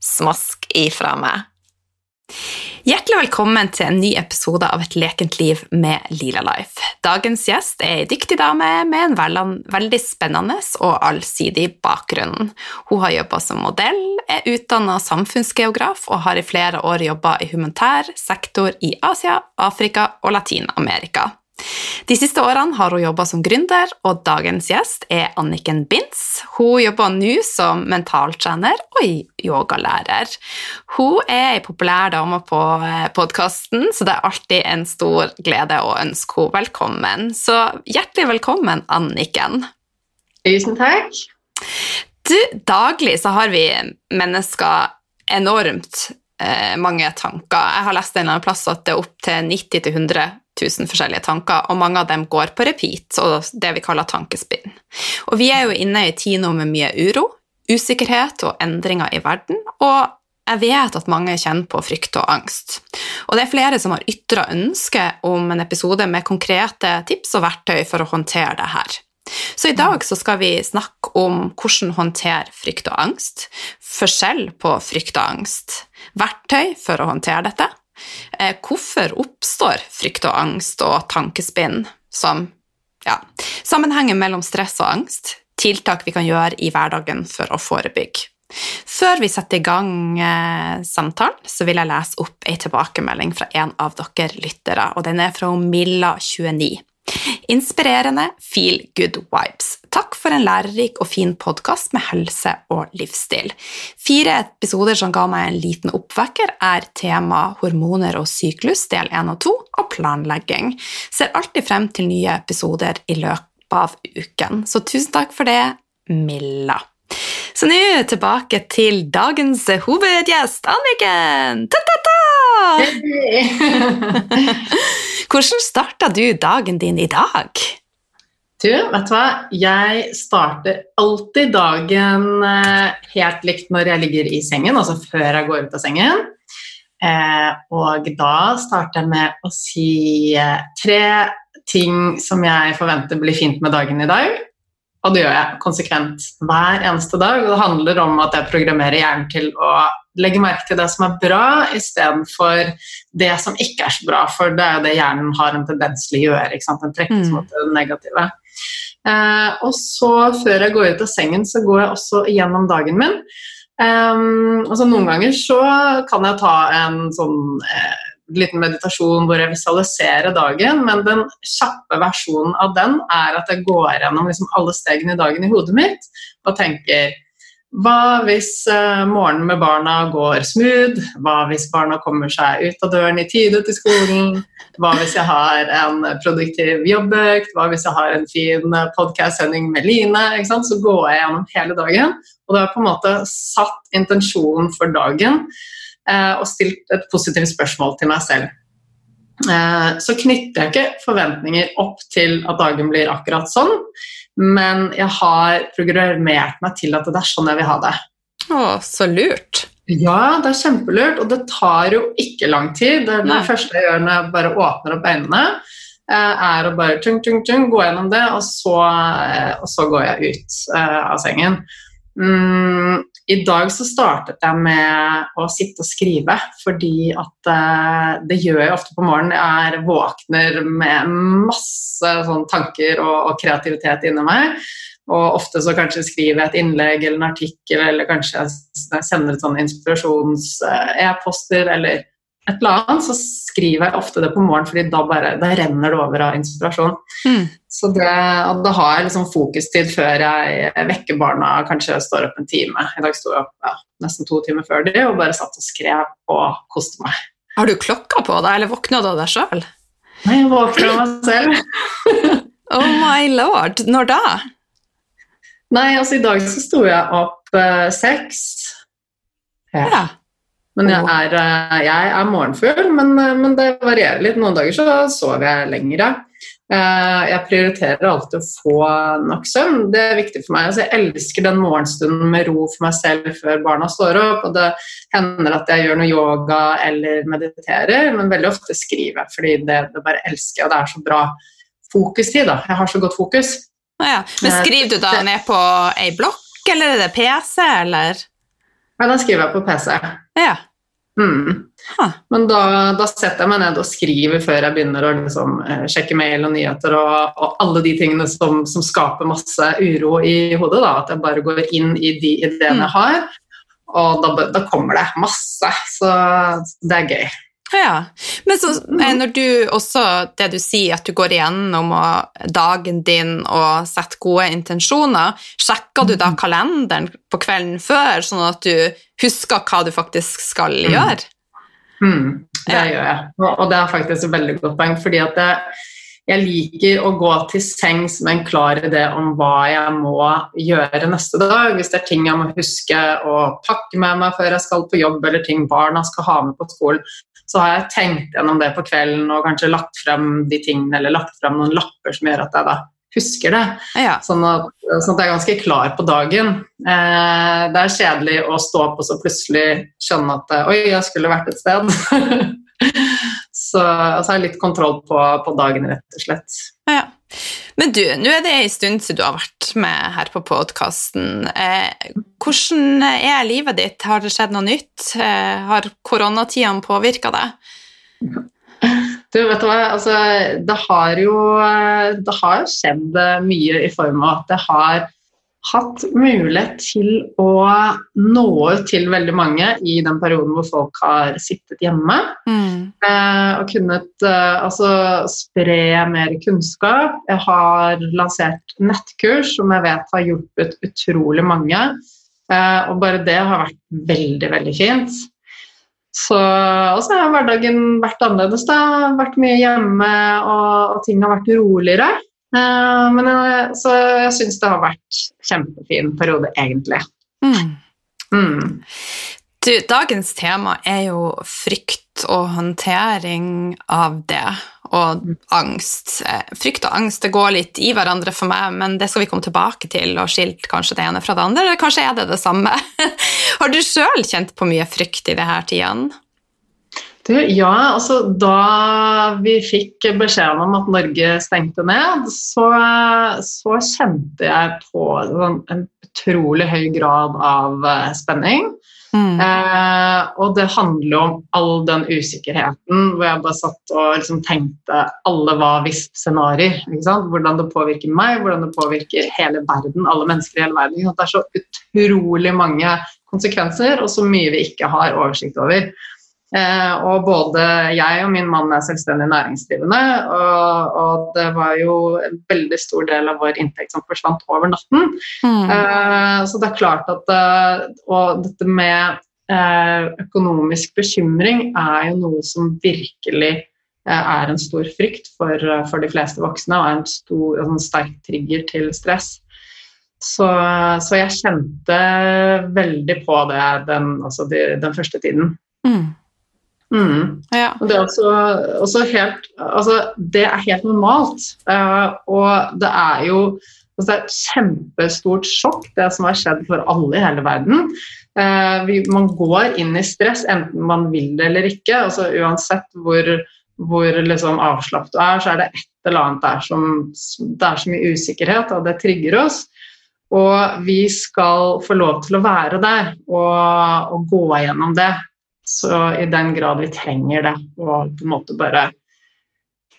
smask ifra meg. Hjertelig velkommen til en ny episode av Et lekent liv med Lila Life. Dagens gjest er ei dyktig dame med en veldig spennende og allsidig bakgrunn. Hun har jobba som modell, er utdanna samfunnsgeograf og har i flere år jobba i humanitær sektor i Asia, Afrika og Latin-Amerika. De siste årene har hun jobba som gründer, og dagens gjest er Anniken Binds. Hun jobber nå som mentaltrener og yogalærer. Hun er ei populær dame på eh, podkasten, så det er alltid en stor glede å ønske henne velkommen. Så hjertelig velkommen, Anniken. Tusen takk. Du, daglig så har vi mennesker enormt eh, mange tanker. Jeg har lest en eller annen plass at det er opptil 90-100 tusen forskjellige tanker, og mange av dem går på repeat, og det vi kaller tankespinn. Og vi er jo inne i tider med mye uro, usikkerhet og endringer i verden, og jeg vet at mange kjenner på frykt og angst. Og det er flere som har ytra ønske om en episode med konkrete tips og verktøy for å håndtere det her. Så i dag så skal vi snakke om hvordan håndtere frykt og angst, forskjell på frykt og angst, verktøy for å håndtere dette, hvorfor oppstår frykt og angst og tankespinn som ja, sammenhengen mellom stress og angst, tiltak vi kan gjøre i hverdagen for å forebygge. Før vi setter i gang eh, samtalen, så vil jeg lese opp ei tilbakemelding fra en av dere lyttere, og den er fra Milla29. Inspirerende, feel good vibes. Takk for en lærerik og fin podkast med helse og livsstil. Fire episoder som ga meg en liten oppvekker, er tema hormoner og syklus, del 1 og 2, og planlegging. Ser alltid frem til nye episoder i løpet av uken. Så tusen takk for det, Milla. Så nå tilbake til dagens hovedgjest, Anniken! Ta-ta-ta! Hvordan starta du dagen din i dag? Du, vet du hva? Jeg starter alltid dagen eh, helt likt når jeg ligger i sengen, altså før jeg går ut av sengen. Eh, og da starter jeg med å si eh, tre ting som jeg forventer blir fint med dagen i dag. Og det gjør jeg konsekvent hver eneste dag. Og det handler om at jeg programmerer hjernen til å legge merke til det som er bra, istedenfor det som ikke er så bra. For det er jo det hjernen har en tendens til å gjøre. ikke sant? Den trekkes mm. mot det negative. Eh, og så, før jeg går ut av sengen, så går jeg også gjennom dagen min. Um, altså Noen ganger så kan jeg ta en sånn eh, liten meditasjon hvor jeg visualiserer dagen, men den kjappe versjonen av den er at jeg går gjennom liksom alle stegene i dagen i hodet mitt og tenker hva hvis uh, morgenen med barna går smooth? Hva hvis barna kommer seg ut av døren i tide til skolen? Hva hvis jeg har en produktiv jobbøkt? Hva hvis jeg har en fin podcast-sending med Line? Så går jeg gjennom hele dagen, og da har jeg på en måte satt intensjonen for dagen og stilt et positivt spørsmål til meg selv. Uh, så knytter jeg ikke forventninger opp til at dagen blir akkurat sånn. Men jeg har programmert meg til at det er sånn jeg vil ha det. Å, så lurt. Ja, det er kjempelurt, og det tar jo ikke lang tid. Det, det første jeg gjør når jeg bare åpner opp øynene, eh, er å bare tung, tung, tung, gå gjennom det, og så, eh, og så går jeg ut av sengen. Mm, I dag så startet jeg med å sitte og skrive, fordi at uh, det gjør jeg ofte på morgenen. Jeg våkner med masse sånn, tanker og, og, kreativitet inni meg. Og ofte så kanskje skriver jeg et innlegg eller en artikkel, eller kanskje jeg sender et sånn inspirasjons-e-poster, uh, eller et eller annet, så skriver jeg ofte det på morgenen, fordi da, bare, da renner det over av inspirasjon. Mm. Så det, og da har jeg liksom fokustid før jeg vekker barna, kanskje står opp en time. I dag sto jeg opp ja, nesten to timer før de, og bare satt og skrev og koste meg. Har du klokka på deg, eller våkna du av deg sjøl? Nei, jeg våkner av meg selv. Oh my lord, når da? Nei, altså i dag så sto jeg opp eh, seks. Ja. Ja. Men jeg er, eh, jeg er morgenfugl, men, eh, men det varierer litt. Noen dager så sover jeg lengre. Eh, Jeg prioriterer alltid å få nok søvn. Det er viktig for meg. Altså, jeg elsker den morgenstunden med ro for meg selv før barna står opp. Og det hender at jeg gjør noe yoga eller mediterer, men veldig ofte skriver jeg fordi det, det bare elsker jeg, og det er så bra fokustid. da. Jeg har så godt fokus. Å ja. Men skriver du da ned på ei blokk, eller er det PC, eller? Ja, da skriver jeg på PC. Ja. Mm. Men da, da setter jeg meg ned og skriver før jeg begynner å liksom, eh, sjekke mail og nyheter og, og alle de tingene som, som skaper masse uro i hodet. Da. At jeg bare går inn i de ideene jeg har, og da, da kommer det masse. Så det er gøy. Ja, Men så, eh, når du også, det du sier, at du går igjennom dagen din og setter gode intensjoner, sjekker du da kalenderen på kvelden før, sånn at du husker hva du faktisk skal gjøre? Mm, det Ja. gjør jeg, og, og det er faktisk et veldig godt poeng. fordi at jeg, jeg liker å gå til sengs med en klar idé om hva jeg må gjøre neste dag. Hvis det er ting jeg må huske å pakke med meg før jeg skal på jobb, eller ting barna skal ha med på skolen, så har jeg tenkt gjennom det på kvelden og kanskje lagt frem de tingene, eller lagt frem noen lapper som gjør at jeg da husker det. Ja. Sånn at, sånn at jeg er ganske klar på dagen. Eh, det er kjedelig å stå opp og så plutselig skjønne at eh, oi, jeg skulle vært et sted. så altså, litt kontroll på, på dagen, rett og slett. Ja. Men du, nå er det en stund siden du har vært med her på podkasten. Eh, hvordan er livet ditt? Har det skjedd noe nytt? Eh, har koronatidene påvirka deg? Du, vet du hva, altså, det har jo eh, det har skjedd mye i form av at det har hatt mulighet til å nå ut til veldig mange i den perioden hvor folk har sittet hjemme. Mm. Eh, og kunnet eh, altså, spre mer kunnskap. Jeg har lansert nettkurs som jeg vet har hjulpet utrolig mange. Eh, og bare det har vært veldig, veldig fint. Så, og så har hverdagen vært annerledes. Det har vært mye hjemme, og, og ting har vært roligere. Eh, men jeg, så jeg syns det har vært kjempefin periode, egentlig. Mm. Mm. Du, dagens tema er jo frykt og håndtering av det, og angst. Eh, Frykt og angst det går litt i hverandre for meg, men det skal vi komme tilbake til, og skilt kanskje det ene fra det andre, eller kanskje er det det samme. Har du sjøl kjent på mye frykt i det her tidene? Ja, altså da vi fikk beskjeden om at Norge stengte ned, så, så kjente jeg på sånn, en utrolig høy grad av eh, spenning. Mm. Eh, og det handler om all den usikkerheten hvor jeg bare satt og liksom tenkte alle hva hvis-scenarioer. Hvordan det påvirker meg, hvordan det påvirker hele verden, alle mennesker i hele verden. Det er så utrolig mange konsekvenser, og så mye vi ikke har oversikt over. Eh, og både jeg og min mann er selvstendig næringsdrivende, og, og det var jo en veldig stor del av vår inntekt som forsvant over natten. Mm. Eh, så det er klart at eh, Og dette med eh, økonomisk bekymring er jo noe som virkelig eh, er en stor frykt for, eh, for de fleste voksne, og er en, stor, en sterk trigger til stress. Så, så jeg kjente veldig på det den, altså de, den første tiden. Mm. Mm. Ja. Det er også, også helt Altså, det er helt normalt. Uh, og det er jo altså, det er et kjempestort sjokk, det som har skjedd for alle i hele verden. Uh, vi, man går inn i stress enten man vil det eller ikke. altså Uansett hvor, hvor liksom avslappet du er, så er det et eller annet der som Det er så mye usikkerhet, og det trigger oss. Og vi skal få lov til å være der og, og gå gjennom det. Så i den grad vi trenger det, og på en måte bare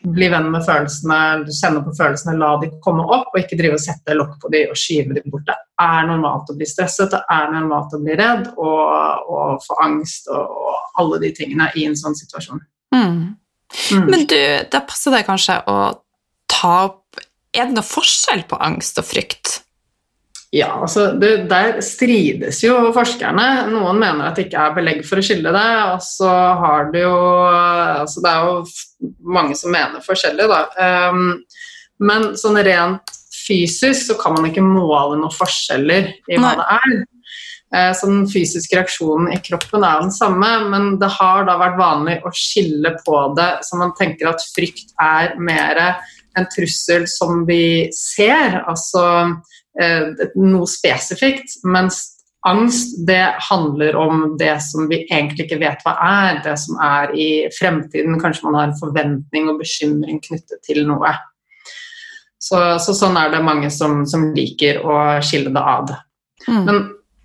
bli venn med følelsene, kjenne på følelsene, la de komme opp, og ikke drive og sette lokk på de og skyve de bort. Det er normalt å bli stresset, det er normalt å bli redd og, og få angst og, og alle de tingene i en sånn situasjon. Mm. Mm. Men du, da passer det kanskje å ta opp Er det noe forskjell på angst og frykt? Ja, altså det, Der strides jo forskerne. Noen mener at det ikke er belegg for å skille det. Og så har det jo altså Det er jo mange som mener forskjellig, da. Um, men sånn rent fysisk så kan man ikke måle noen forskjeller i hva det er. Eh, Så den fysiske reaksjonen i kroppen er den samme, men det har da vært vanlig å skille på det, så man tenker at frykt er mer en trussel som vi ser, altså noe spesifikt, mens angst det handler om det som vi egentlig ikke vet hva er, det som er i fremtiden. Kanskje man har en forventning og bekymring knyttet til noe. Så, så sånn er det mange som, som liker å skille det ad. Mm. Men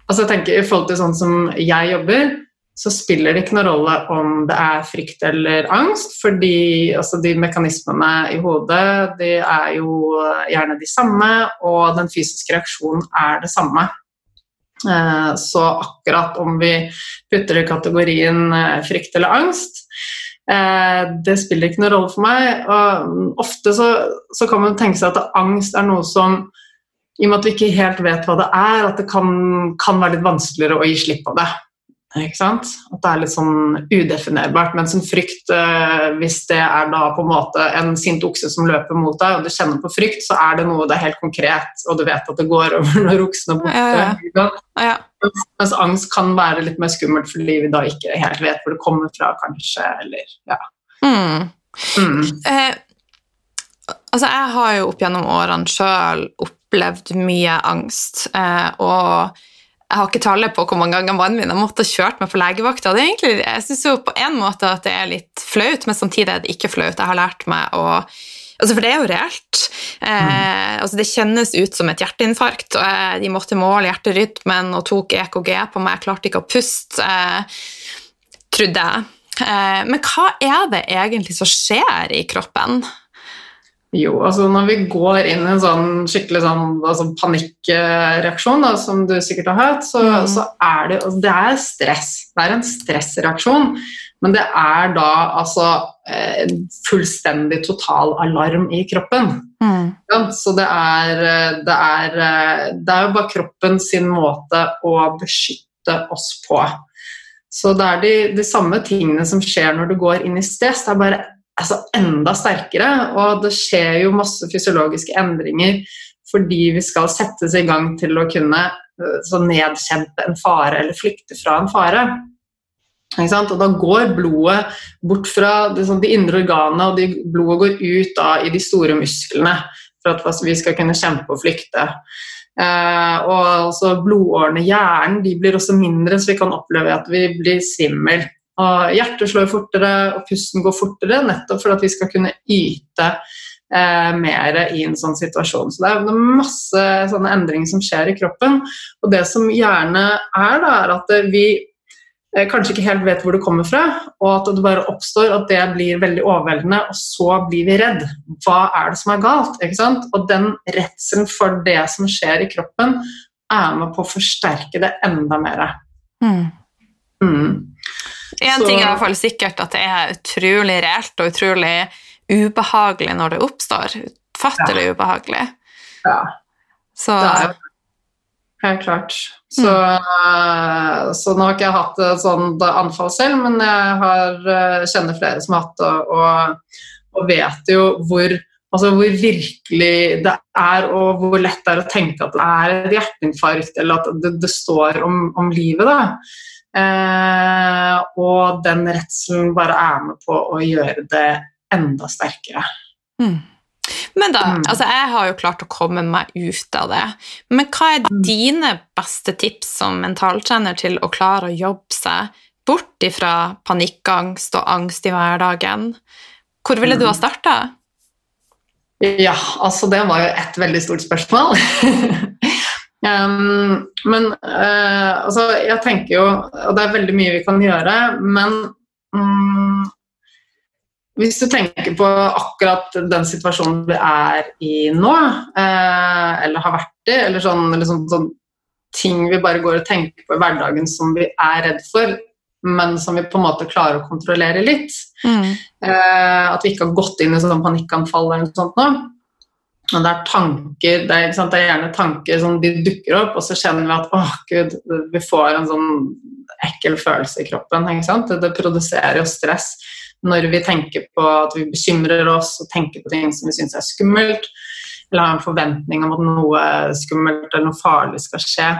altså, jeg tenker, i forhold til sånn som jeg jobber, så spiller det ikke noen rolle om det er frykt eller angst, fordi altså, de mekanismene i hodet de er jo gjerne de samme, og den fysiske reaksjonen er det samme. Eh, Så akkurat om vi putter i kategorien eh, frykt eller angst, eh, det spiller ikke noen rolle for meg. Og ofte så, så kan man tenke seg at angst er noe som i og med at vi ikke helt vet hva det er, at det kan, kan være litt vanskeligere å gi slipp på det. Ikke sant? At det er litt sånn udefinerbart. Mens en frykt, eh, hvis det er da på en måte en sint okse som løper mot deg, og du kjenner på frykt, så er det noe det er helt konkret, og du vet at det går over når oksen er borte. Ja, ja. Mens angst kan være litt mer skummelt fordi vi da ikke helt vet hvor det kommer fra, kanskje, eller ja. Mm. Mm. Eh, altså, jeg har jo opp gjennom årene sjøl opplevd mye angst, eh, og jeg har ikke tallet på hvor mange ganger mannen min har måttet kjørt meg på legevakta. Det er egentlig, jeg syns jo på en måte at det er litt flaut, men samtidig er det ikke flaut. Jeg har lært meg å Altså, for det er jo reelt. Eh, altså, det kjennes ut som et hjerteinfarkt. og jeg, De måtte måle hjerterytmen og tok EKG på meg. Jeg klarte ikke å puste, eh, trodde jeg. Eh, men hva er det egentlig som skjer i kroppen? Jo, altså når vi går inn i en sånn skikkelig sånn, altså panikkreaksjon, da, som du sikkert har hørt, så, Mm. så er det altså, Det er stress. Det er en stressreaksjon. Men det er da altså eh, fullstendig total alarm i kroppen. Ja, Så det er, eh, det, er, eh, det er jo bare kroppen sin måte å beskytte oss på. Så det er de, de samme tingene som skjer når du går inn i stress. Det er bare altså, enda sterkere, og det skjer jo masse fysiologiske endringer fordi vi skal settes i gang til å kunne eh, nedkjempe en fare eller flykte fra en fare. Og da går blodet bort fra sånn, de indre organene, og de, blodet går ut da, i de store musklene for at vi skal kunne kjempe og flykte. Eh, og altså, blodårene i hjernen de blir også mindre, så vi kan oppleve at vi blir svimmel. Og hjertet slår fortere, og pusten går fortere, nettopp for at vi skal kunne yte eh, mer i en sånn situasjon. Så det er masse sånne endringer som skjer i kroppen. Og det som gjerne er, da, er at vi eh, kanskje ikke helt vet hvor det kommer fra, og at det bare oppstår, at det blir veldig overveldende, og så blir vi redd. Hva er det som er galt? ikke sant? Og den redselen for det som skjer i kroppen, er med på å forsterke det enda mer. Mm. Mm. En ting er i hvert fall sikkert at det er utrolig reelt og utrolig ubehagelig når det oppstår. Utfattelig ubehagelig. Ja, Så det er helt klart. Så, mm. så nå har ikke jeg hatt et sånt anfall selv, men jeg har, eh, kjenner flere som har hatt det, og, og vet jo hvor Altså hvor virkelig det er, og hvor lett det er å tenke at det er et hjerteinfarkt, eller at det, det står om, om livet. Da. Eh, og den redselen bare er med på å gjøre det enda sterkere. mm. Men da, Mm. altså jeg har jo klart å komme meg ut av det. Men hva er dine beste tips som mentaltrener til å klare å jobbe seg bort ifra panikkangst og angst i hverdagen? Hvor ville du ha Mm. starta? Ja, altså det var jo et veldig stort spørsmål. um, men uh, altså jeg tenker jo Og det er veldig mye vi kan gjøre, men um, hvis du tenker på akkurat den situasjonen vi er i nå, uh, eller har vært i, eller sånn, eller sånn, sånn ting vi bare går og tenker på i hverdagen som vi er redd for, men som vi på en måte klarer å kontrollere litt. Mm. Eh, at vi ikke har gått inn i sånn panikkanfall eller noe sånt nå. Og det er tanker, det er, det er, gjerne tanker som de dukker opp, og så kjenner vi at å, gud, vi får en sånn ekkel følelse i kroppen. Det produserer jo stress når vi tenker på at vi bekymrer oss og tenker på ting som vi syns er skummelt, eller har en forventning om at noe skummelt eller noe farlig skal skje.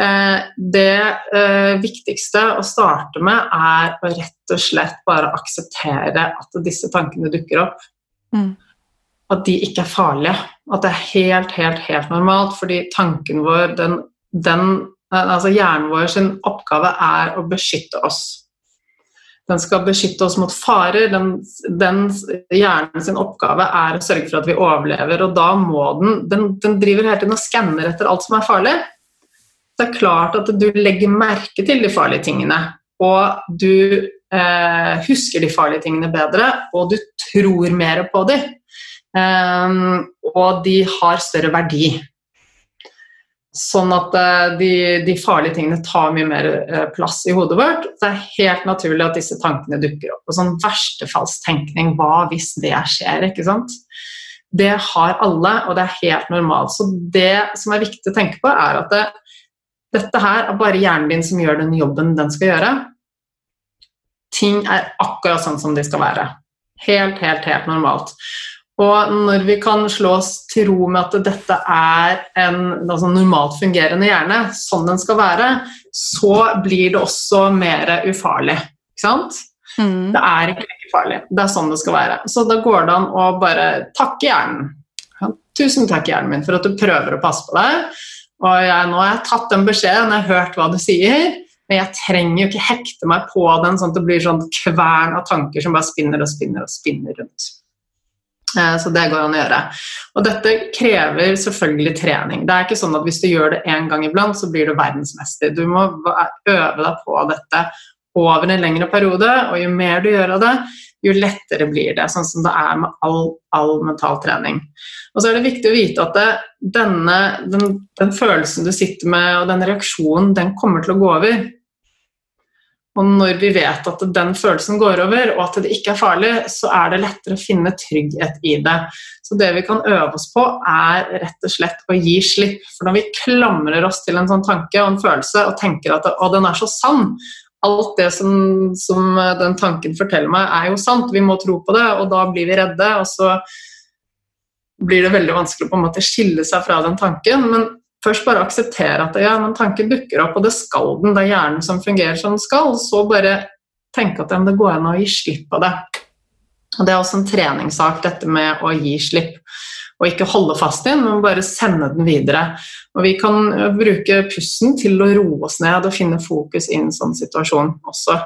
Eh, det eh, viktigste å starte med er å rett og slett bare akseptere at disse tankene dukker opp. Mm. At de ikke er farlige. At det er helt, helt, helt normalt. Fordi tanken vår, den, den altså hjernen vår sin oppgave er å beskytte oss. Den skal beskytte oss mot farer. Den, den, hjernen sin oppgave er å sørge for at vi overlever, og da må den Den, den driver hele tiden og skanner etter alt som er farlig. Det er klart at du legger merke til de farlige tingene, og du eh, husker de farlige tingene bedre, og du tror mer på dem. Um, og de har større verdi. Sånn at uh, de, de, farlige tingene tar mye mer uh, plass i hodet vårt. Det er helt naturlig at disse tankene dukker opp. Og sånn verstefallstenkning, hva hvis det skjer? ikke sant? Det har alle, og det er helt normalt. Så det som er viktig å tenke på, er at det, dette her er bare hjernen din som gjør den jobben den skal gjøre. Ting er akkurat sånn som de skal være. Helt, helt, helt normalt. Og når vi kan slå oss til ro med at dette er en altså normalt fungerende hjerne, sånn den skal være, så blir det også mer ufarlig. Ikke sant? Mm. Det er ikke like farlig. Det er sånn det skal være. Så da går det an å bare takke hjernen. Tusen takk, hjernen min, for at du prøver å passe på deg. Og jeg, nå har jeg tatt den beskjeden, jeg har hørt hva du sier. Men jeg trenger jo ikke hekte meg på den sånn at det blir sånn kvern av tanker som bare spinner og spinner og spinner rundt. Eh, så det går an å gjøre. Og dette krever selvfølgelig trening. Det er ikke sånn at hvis du gjør det én gang iblant, så blir du verdensmester. Du må øve deg på dette over en lengre periode, og jo mer du gjør av det, jo lettere blir det. Sånn som det er med all, all mental trening. Og så er det viktig å vite at det, denne, den, den følelsen du sitter med, og den reaksjonen, den kommer til å gå over. Og når vi vet at den følelsen går over, og at det ikke er farlig, så er det lettere å finne trygghet i det. Så det vi kan øve oss på, er rett og slett å gi slipp. For når vi klamrer oss til en sånn tanke og en følelse og tenker at å, den er så sann Alt det som, som den tanken forteller meg, er jo sant. Vi må tro på det, og da blir vi redde. Og så blir det veldig vanskelig å på en måte skille seg fra den tanken. Men først bare akseptere at ja, men tanken dukker opp, og det skal den, det er hjernen som fungerer som den skal, så bare tenke at det går an å gi slipp på det. Og Det er også en treningssak, dette med å gi slipp. Og ikke holde fast i den, men bare sende den videre. Og Vi kan bruke pusten til å roe oss ned og finne fokus i en sånn situasjon også.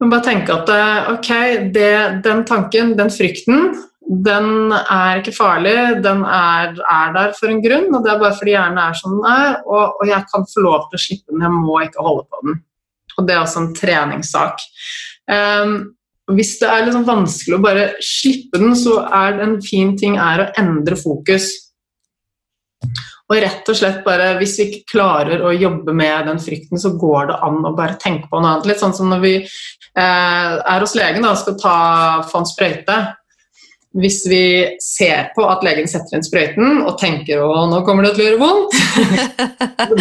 Men bare tenke at eh, ok, det, den tanken, den frykten, den er ikke farlig, den er, er, der for en grunn, og det er bare fordi hjernen er som den er, og, og, jeg kan få lov til å slippe den, jeg må ikke holde på den. Og det er også en treningssak. Um, hvis det er liksom vanskelig å bare slippe den, så er det en fin ting er å endre fokus. Og rett og slett bare, Hvis vi ikke klarer å jobbe med den frykten, så går det an å bare tenke på noe annet. Litt sånn som når vi eh, er hos legen og skal ta, få en sprøyte hvis vi ser på at legen setter inn sprøyten og tenker å, nå kommer det til å gjøre vondt,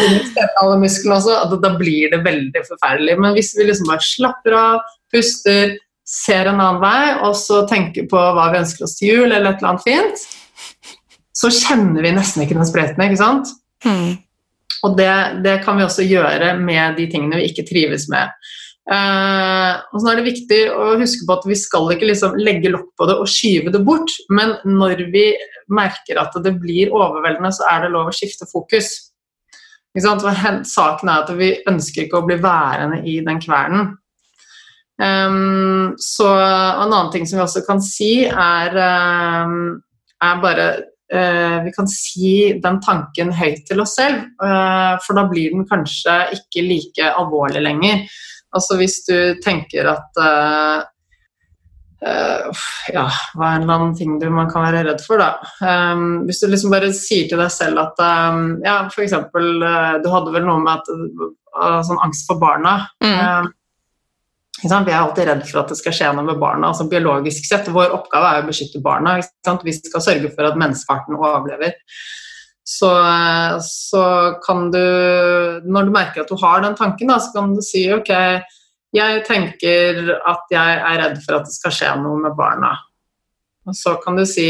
da blir det veldig forferdelig. Men hvis vi liksom bare slapper av, puster, ser en annen vei, og så tenker på hva vi ønsker oss til jul, eller et eller annet fint, så kjenner vi nesten ikke den sprøyten, ikke sant? Mm. Og det, det kan vi også gjøre med de tingene vi ikke trives med. Uh, og så er det viktig å huske på at vi skal ikke liksom legge lokk på det og skyve det bort, men når vi merker at det blir overveldende, så er det lov å skifte fokus. Saken er at vi ønsker ikke å bli værende i den kvernen. Um, så En annen ting som vi også kan si, er, um, er bare uh, Vi kan si den tanken høyt til oss selv, uh, for da blir den kanskje ikke like alvorlig lenger. Altså hvis du tenker at uh, uh, Ja, hva er en eller annen ting du, man kan være redd for, da? Um, hvis du liksom bare sier til deg selv at um, Ja, for eksempel, uh, du hadde vel noe med at uh, sånn angst for barna. Mm. Vi er alltid redd for at det skal skje noe med barna. altså biologisk sett. Vår oppgave er å beskytte barna. Vi skal sørge for at menneskearten overlever. Så, så, kan du Når du merker at du har den tanken, da, så kan du si ok, jeg tenker at jeg er redd for at det skal skje noe med barna. Og så kan du si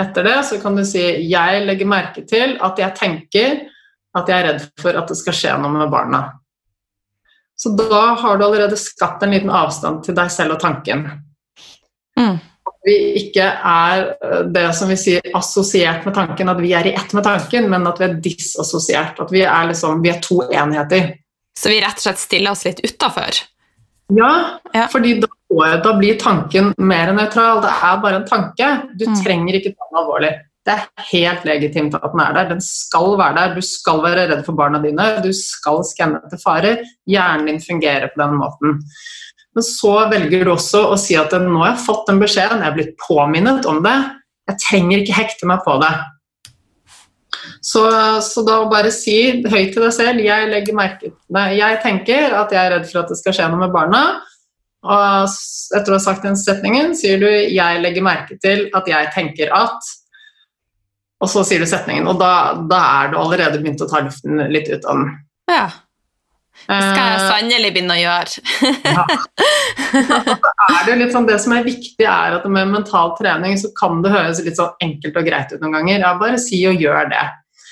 etter det så kan du si jeg legger merke til at jeg tenker at jeg er redd for at det skal skje noe med barna. Så da har du allerede skapt en liten avstand til deg selv og tanken. Mm. Vi ikke er eh, det som vi sier assosiert med tanken, at vi er i ett med tanken, men at vi er disassosiert. At vi er, liksom, vi er to enheter. Så vi rett og slett stiller oss litt utafor? Ja, ja, fordi da, da, blir tanken mer nøytral. Det er bare en tanke. Du mm. trenger ikke ta den alvorlig. Det er helt legitimt at den er der. Den skal være der. Du skal være redd for barna dine. Du skal skanne etter farer. Hjernen din fungerer på den måten. Men så velger du også å si at nå har jeg fått den beskjeden, jeg er blitt påminnet om det. Jeg trenger ikke hekte meg på det. Så, så da bare si høyt til deg selv jeg, legger merke, nei, jeg tenker at jeg er redd for at det skal skje noe med barna. Og etter å ha sagt den setningen sier du 'jeg legger merke til at jeg tenker at' Og så sier du setningen, og da, da er du allerede begynt å ta luften litt ut av den. Ja. Det skal jeg eh, sannelig begynne å gjøre. ja. er det, sånn, det som er viktig, er at med mental trening så kan det høres litt sånn enkelt og greit ut noen ganger. Ja, bare si og gjør det.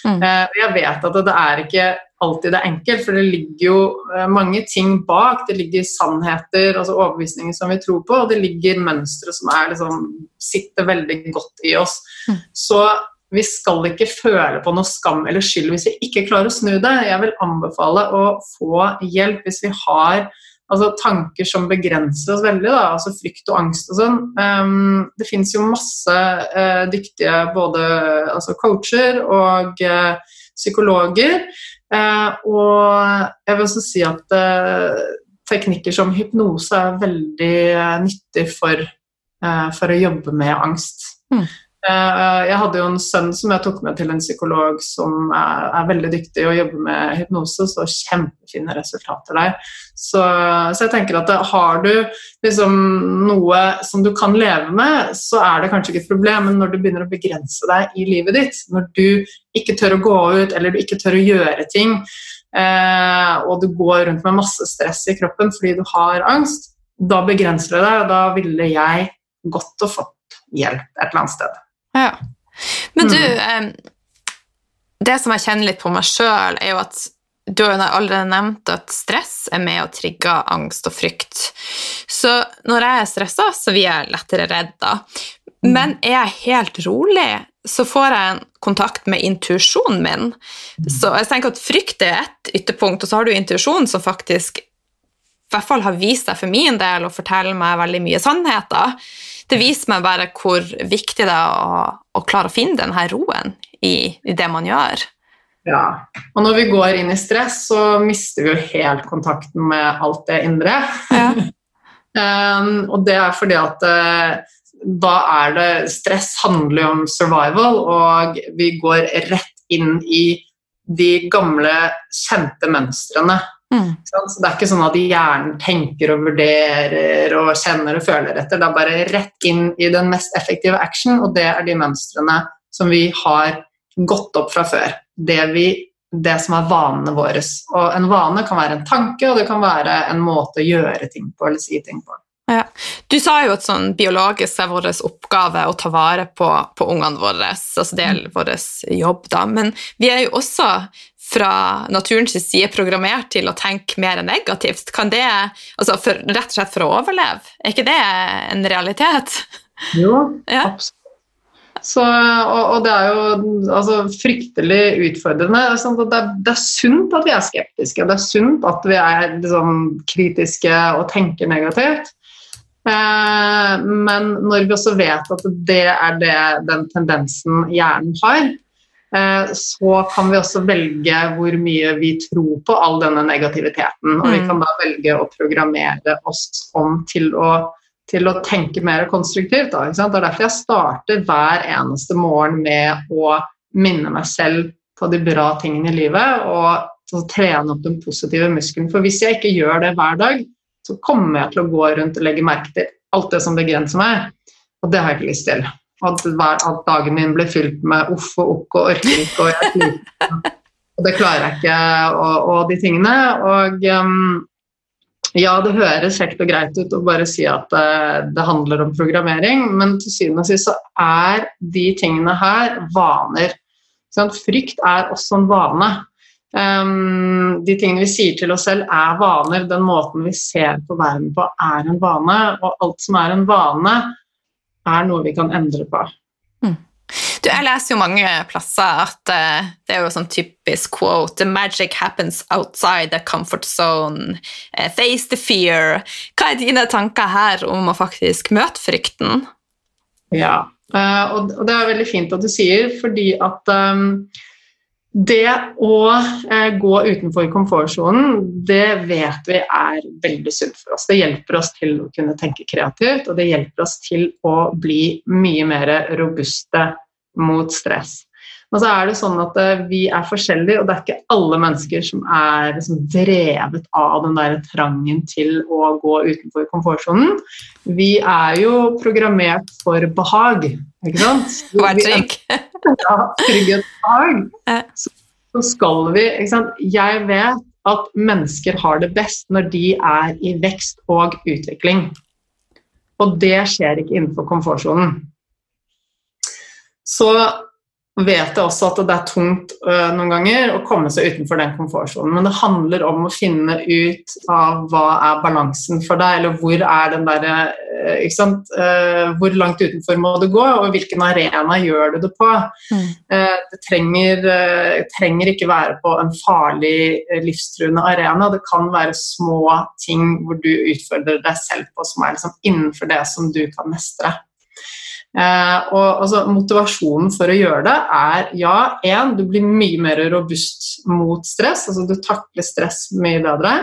Mm. Uh, jeg vet at det er ikke alltid det er enkelt, for det ligger jo uh, mange ting bak. Det ligger sannheter, altså overbevisninger som vi tror på, og det ligger mønstre som er, liksom, sitter veldig godt i oss. Mm. Så vi skal ikke føle på noe skam eller skyld hvis vi ikke klarer å snu det. Jeg vil anbefale å få hjelp hvis vi har altså, tanker som begrenser oss veldig, da, altså frykt og angst og sånn. Um, det fins jo masse uh, dyktige både altså coacher og uh, psykologer. Uh, og jeg vil også si at teknikker som hypnose er veldig nyttig for, for å jobbe med angst. Mm. Eh, jeg hadde jo en sønn som jeg tok med til en psykolog som er, er veldig dyktig og jobber med hypnose, så kjempefine resultater der. Så, så jeg tenker at har du liksom noe som du kan leve med, så er det kanskje ikke et problem, men når du begynner å begrense deg i livet ditt, når du ikke tør å gå ut eller du ikke tør å gjøre ting, eh, og du går rundt med masse stress i kroppen fordi du har angst, da begrenser du deg, og da ville jeg gått og fått hjelp et eller annet sted. Ja. Men du, mm. det som jeg kjenner litt på meg sjøl, er jo at du har allerede nevnt at stress er med å trigge angst og frykt. Så når jeg er stressa, så blir jeg lettere redd, da. Mm. Men er jeg helt rolig, så får jeg en kontakt med intuisjonen min. Mm. Så jeg tenker at frykt er ett ytterpunkt, og så har du intuisjonen som faktisk i hvert fall har vist seg for min del å fortelle meg veldig mye sannheter det viser meg bare hvor viktig det er å, å klare å finne denne roen i, i, det man gjør. Ja, og når vi går inn i stress, så mister vi jo helt kontakten med alt det indre. Ja. um, og det er fordi at uh, da er det Stress handler jo om survival, og vi går rett inn i de gamle, kjente mønstrene Mm. Så det er ikke sånn at hjernen tenker og vurderer og kjenner og føler etter. Det er bare rett inn i den mest effektive action, og det er de mønstrene som vi har gått opp fra før. Det, vi, det som er vanene våre. Og en vane kan være en tanke, og det kan være en måte å gjøre ting på eller si ting på. Ja. Du sa jo at sånn biologisk er vår oppgave å ta vare på, på ungene våre. altså Det er vår jobb, da. Men vi er jo også fra naturens side programmert til å tenke mer negativt? Kan det, altså for, Rett og slett for å overleve? Er ikke det en realitet? Jo, ja. absolutt. Så, og, og, det er jo altså, fryktelig utfordrende. Det, er, det, er, sunt at vi er skeptiske, det er sunt at vi er liksom, kritiske og tenker negativt. Eh, men når vi også vet at det er det, den tendensen hjernen har, så kan vi også velge hvor mye vi tror på all denne negativiteten. Og vi mm. kan da velge å programmere oss om til å til å tenke mer konstruktivt. Da, det er derfor jeg starter hver eneste morgen med å minne meg selv på de bra tingene i livet og trene opp den positive muskelen. For hvis jeg ikke gjør det hver dag, så kommer jeg til å gå rundt og legge merke til alt det som begrenser meg, og det har jeg ikke lyst til. At, at dagen min ble fylt med uff og okk og orker ikke og. Og det klarer jeg ikke, og, og de tingene. Og um, ja, det høres kjekt og greit ut å bare si at det, det handler om programmering, men til syvende og sist så er de tingene her vaner. Sånn, frykt er også en vane. Um, de tingene vi sier til oss selv, er vaner. Den måten vi ser på verden på, er en vane. Og alt som er en vane, er noe vi kan endre på. Mm. Du, jeg leser jo mange plasser at uh, det er jo sånn typisk quote The magic happens outside the comfort zone. Uh, face the fear. Hva er dine tanker her om å faktisk møte frykten? Ja, uh, og, det er veldig fint at du sier, fordi at um, det å eh, gå utenfor komfortsonen, det vet vi er veldig sunt for oss. Det hjelper oss til å kunne tenke kreativt, og det hjelper oss til å bli mye mer robuste mot stress. Men så er det sånn at eh, vi er forskjellige, og det er ikke alle mennesker som er liksom drevet av den der trangen til å gå utenfor komfortsonen. Vi er jo programmert for behag, ikke sant? Vær trygg ja, trygghet så, så skal vi Jeg vet at mennesker har det best når de er i vekst og utvikling. Og det skjer ikke innenfor komfortsonen. Så vet jeg også at det er tungt uh, noen ganger å komme seg utenfor den komfortsonen. Men det handler om å finne ut av hva er balansen for deg, eller hvor er den derre uh, uh, Hvor langt utenfor må du gå, og hvilken arena gjør du det på? Mm. det trenger, trenger, ikke være på en farlig, livstruende arena. Det kan være små ting hvor du utfordrer deg selv på, som er liksom innenfor det som du kan mestre. Eh, og altså, Motivasjonen for å gjøre det er ja, én, du blir mye mer robust mot stress. altså Du takler stress mye bedre.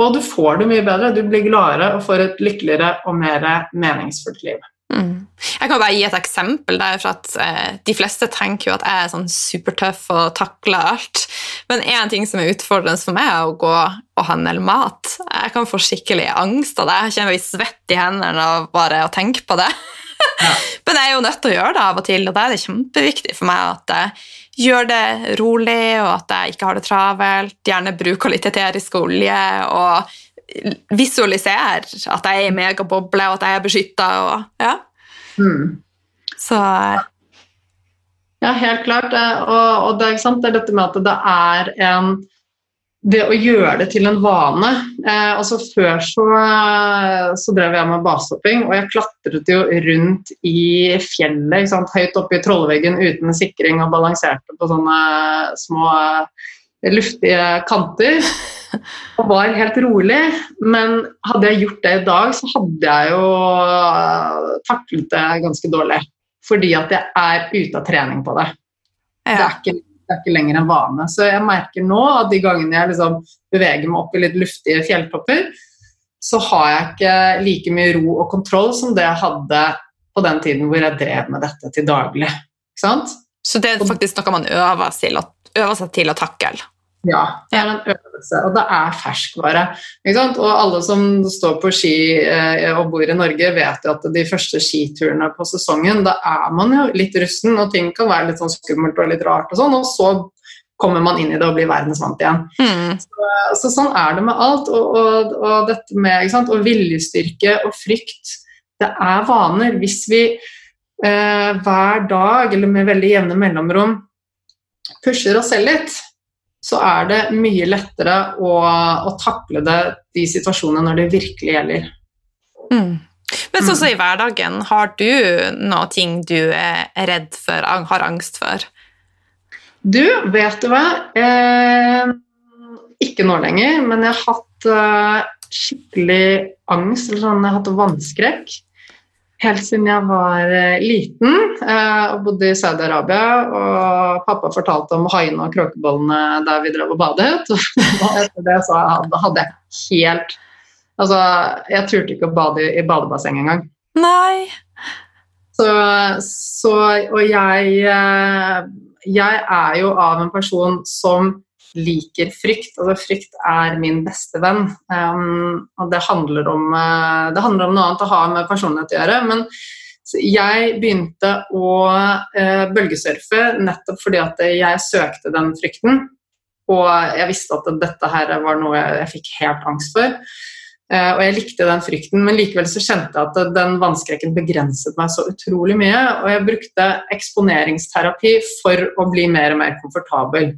Og du får det mye bedre. Du blir gladere og får et lykkeligere og mer meningsfullt liv. Mm. Jeg kan bare gi et eksempel. der, for at eh, De fleste tenker jo at jeg er sånn supertøff og takler alt. Men én ting som er utfordrende for meg, er å gå og handle mat. Jeg kan få skikkelig angst av det. Jeg kjenner meg svett i hendene av bare å tenke på det. Men jeg er jo nødt til å gjøre det av og til, og da er det kjempeviktig for meg at jeg gjør det rolig, og at jeg ikke har det travelt. Gjerne bruker litt eterisk olje og visualiserer at jeg er i megaboble, og at jeg er beskytta. Ja. Mm. Så Ja, helt klart. Og, og det, er det, er dette med at det er en det å gjøre det til en vane eh, altså Før så, så, drev jeg med basehopping, og jeg klatret jo rundt i fjellet, høyt oppe i trollveggen uten sikring og balanserte på sånne små eh, luftige kanter. Og var helt rolig. Men hadde jeg gjort det i dag, så hadde jeg jo eh, taklet det ganske dårlig. Fordi at jeg er ute av trening på det. Ja. Det er ikke det er ikke lenger en vane. Så jeg merker nå at de gangene jeg liksom beveger meg opp i litt luftige fjelltopper, så har jeg ikke like mye ro og kontroll som det jeg hadde på den tiden hvor jeg drev med dette til daglig. Så det er faktisk noe man øver, til, øver seg til å takle? Ja, det er en øvelse, og det er ferskvare. Og alle som står på ski eh, og bor i Norge, vet jo at de første skiturene på sesongen, da er man jo litt rusten, og ting kan være litt sånn skummelt og litt rart, og sånn, og så kommer man inn i det og blir verdensvant igjen. Mm. Så, så, sånn er det med alt. Og, og, og dette med og viljestyrke og frykt, det er vaner. Hvis vi eh, hver dag, eller med veldig jevne mellomrom, pusher oss selv litt, så er det mye lettere å, å takle det, de situasjonene når det virkelig gjelder. Mm. Men sånn som i hverdagen, har du noe ting du er redd for, har angst for? Du, vet du hva? Eh, ikke nå lenger, men jeg har hatt eh, skikkelig angst, eller sånn, jeg har hatt vannskrekk helt siden jeg var eh, liten eh, og bodde i Saudi-Arabia. Og pappa fortalte om haiene og kråkebollene der vi drev og badet. Og etter det så hadde jeg helt Altså, jeg turte ikke å bade i badebasseng engang. Nei. Så, så Og jeg eh, Jeg er jo av en person som liker frykt. Altså, frykt er min beste venn. Um, og det handler, om, uh, det handler om noe annet å ha med personlighet å gjøre. Men jeg begynte å uh, bølgesurfe nettopp fordi at jeg søkte den frykten. Og jeg visste at dette her var noe jeg, jeg fikk helt angst for. Uh, og jeg likte den frykten, men likevel så kjente jeg at den vannskrekken begrenset meg så utrolig mye. Og jeg brukte eksponeringsterapi for å bli mer og mer komfortabel.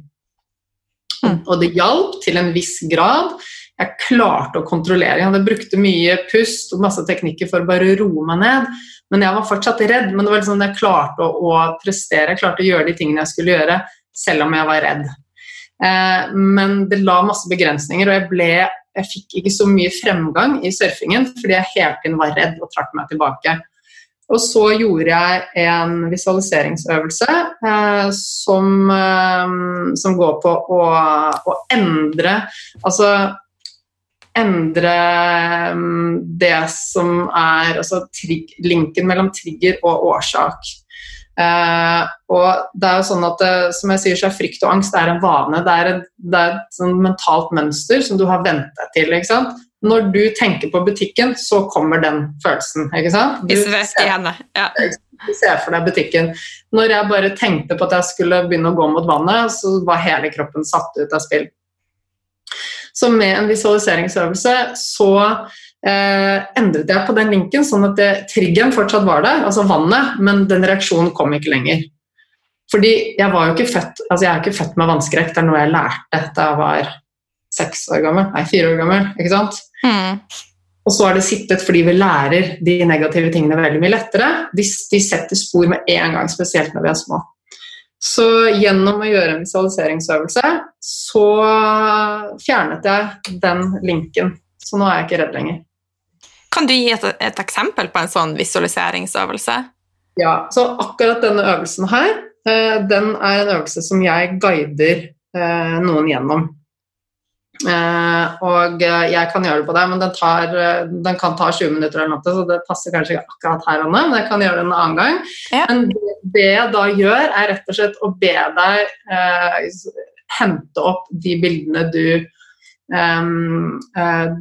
Mm. Og det hjalp til en viss grad. Jeg klarte å kontrollere. Jeg hadde brukte mye pust og masse teknikker for å bare roe meg ned. Men jeg var fortsatt redd. Men det var liksom jeg klarte å, å, prestere, jeg klarte å gjøre de tingene jeg skulle gjøre, selv om jeg var redd. Eh, men det la masse begrensninger, og jeg, ble, jeg fikk ikke så mye fremgang i surfingen fordi jeg hele tiden var redd og trakk meg tilbake. Og så gjorde jeg en visualiseringsøvelse eh, som, eh, som, går på å, å, endre Altså endre mm, det som er altså, linken mellom trigger og årsak. Eh, og det er jo sånn at det, som jeg sier, så er frykt og angst er en vane. Det er, et, det er et sånn mentalt mønster som du har vent deg til. ikke sant? Når du tenker på butikken, så kommer den følelsen. ikke sant? Du ser, ja. du ser for deg butikken. Når jeg bare tenkte på at jeg skulle begynne å gå mot vannet, så var hele kroppen satt ut av spill. Så med en visualiseringsøvelse så eh, endret jeg på den linken, sånn at det, triggeren fortsatt var der, altså vannet, men den reaksjonen kom ikke lenger. Fordi jeg var jo ikke født, altså jeg er ikke født med vannskrekk, det er noe jeg lærte da jeg var seks år gammel, nei, fire år gammel. ikke sant? Mm. Og så har det sittet fordi vi lærer de negative tingene veldig mye lettere. hvis de setter spor med en gang, spesielt når vi er små. Så gjennom å gjøre en visualiseringsøvelse så fjernet jeg den linken. Så nå er jeg ikke redd lenger. Kan du gi et, et eksempel på en sånn visualiseringsøvelse? Ja, så akkurat denne øvelsen her, eh, den er en øvelse som jeg guider eh, noen gjennom. Uh, og uh, jeg kan gjøre det på deg, men den, tar, uh, den, kan ta 20 minutter eller noe, så det passer kanskje ikke akkurat her og nå, men jeg kan gjøre det en annen gang. Ja. Men det, det, jeg da gjør, er rett og slett å be deg hente opp de bildene du um,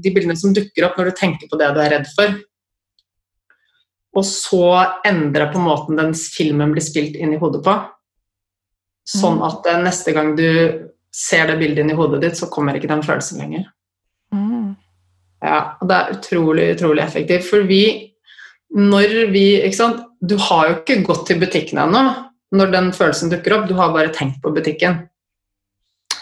De bildene som dukker opp når du tenker på det du er redd for. Og så endre på måten den filmen blir spilt inn i hodet på. Sånn mm. at neste gang du ser det bildet inn i hodet ditt, så kommer ikke den følelsen lenger. Mm. Ja, og det er utrolig, utrolig effektivt. For vi, når vi ikke sant, Du har jo ikke gått til butikken ennå når den følelsen dukker opp, du har bare tenkt på butikken.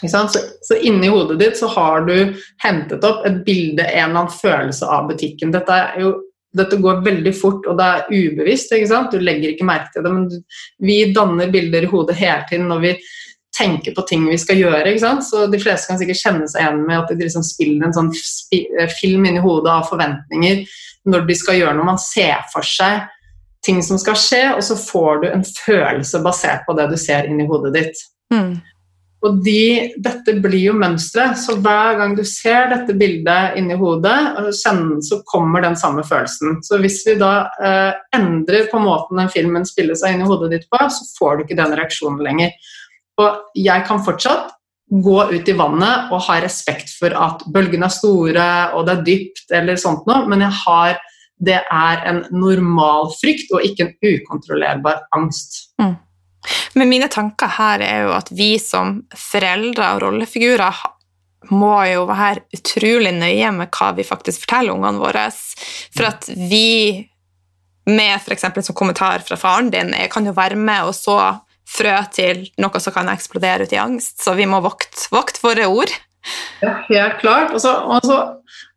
Ikke sant? Så, så inni hodet ditt så har du hentet opp et bilde, en eller annen følelse av butikken. Dette, er jo, dette går veldig fort, og det er ubevisst. ikke sant? Du legger ikke merke til det, men vi danner bilder i hodet hele tiden når vi tenke på ting vi skal gjøre. ikke sant? Så De fleste kan sikkert kjenne seg igjen med at de liksom spiller en sånn eh, film inni hodet av forventninger når de skal gjøre noe. Man ser for seg ting som skal skje, og så får du en følelse basert på det du ser inni hodet ditt. Mm. Og de, Dette blir jo mønsteret, så hver gang du ser dette bildet inni hodet, så kommer den samme følelsen. Så hvis vi da eh, endrer på måten den filmen spiller seg inn i hodet ditt på, så får du ikke den reaksjonen lenger. Og jeg kan fortsatt gå ut i vannet og ha respekt for at bølgene er store og det er dypt, eller sånt noe, men jeg har, det er en normal frykt og ikke en ukontrollerbar angst. Mm. Men mine tanker her er jo at vi som foreldre og rollefigurer må jo være utrolig nøye med hva vi faktisk forteller ungene våre. For at vi, med f.eks. som kommentar fra faren din, kan jo være med og så frø til noe som kan eksplodere ut i angst. Så vi må vokte, vokt våre ord. Ja, helt klart. Og så, og så,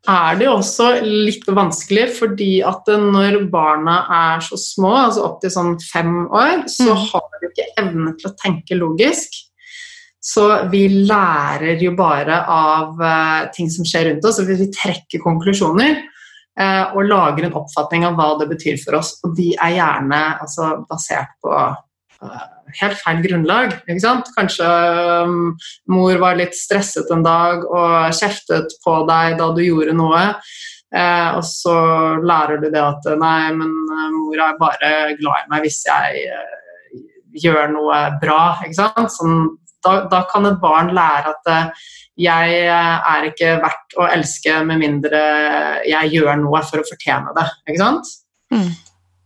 er det jo også litt vanskelig, fordi at når barna er så små, altså opp til sånn fem år, så mm. har de ikke evne til å tenke logisk. Så vi lærer jo bare av uh, ting som skjer rundt oss, og vi trekker konklusjoner. Uh, og lager en oppfatning av hva det betyr for oss. Og de er gjerne altså, basert på helt feil grunnlag. ikke sant? Kanskje um, mor var litt stresset en dag og kjeftet på deg da du gjorde noe. Eh, og så lærer du det at nei, men eh, mor er bare glad i meg hvis jeg eh, gjør noe bra. ikke sant? Sånn, da, da, kan et barn lære at eh, jeg eh, er ikke verdt å elske med mindre jeg gjør noe for å fortjene det. ikke sant? Mm.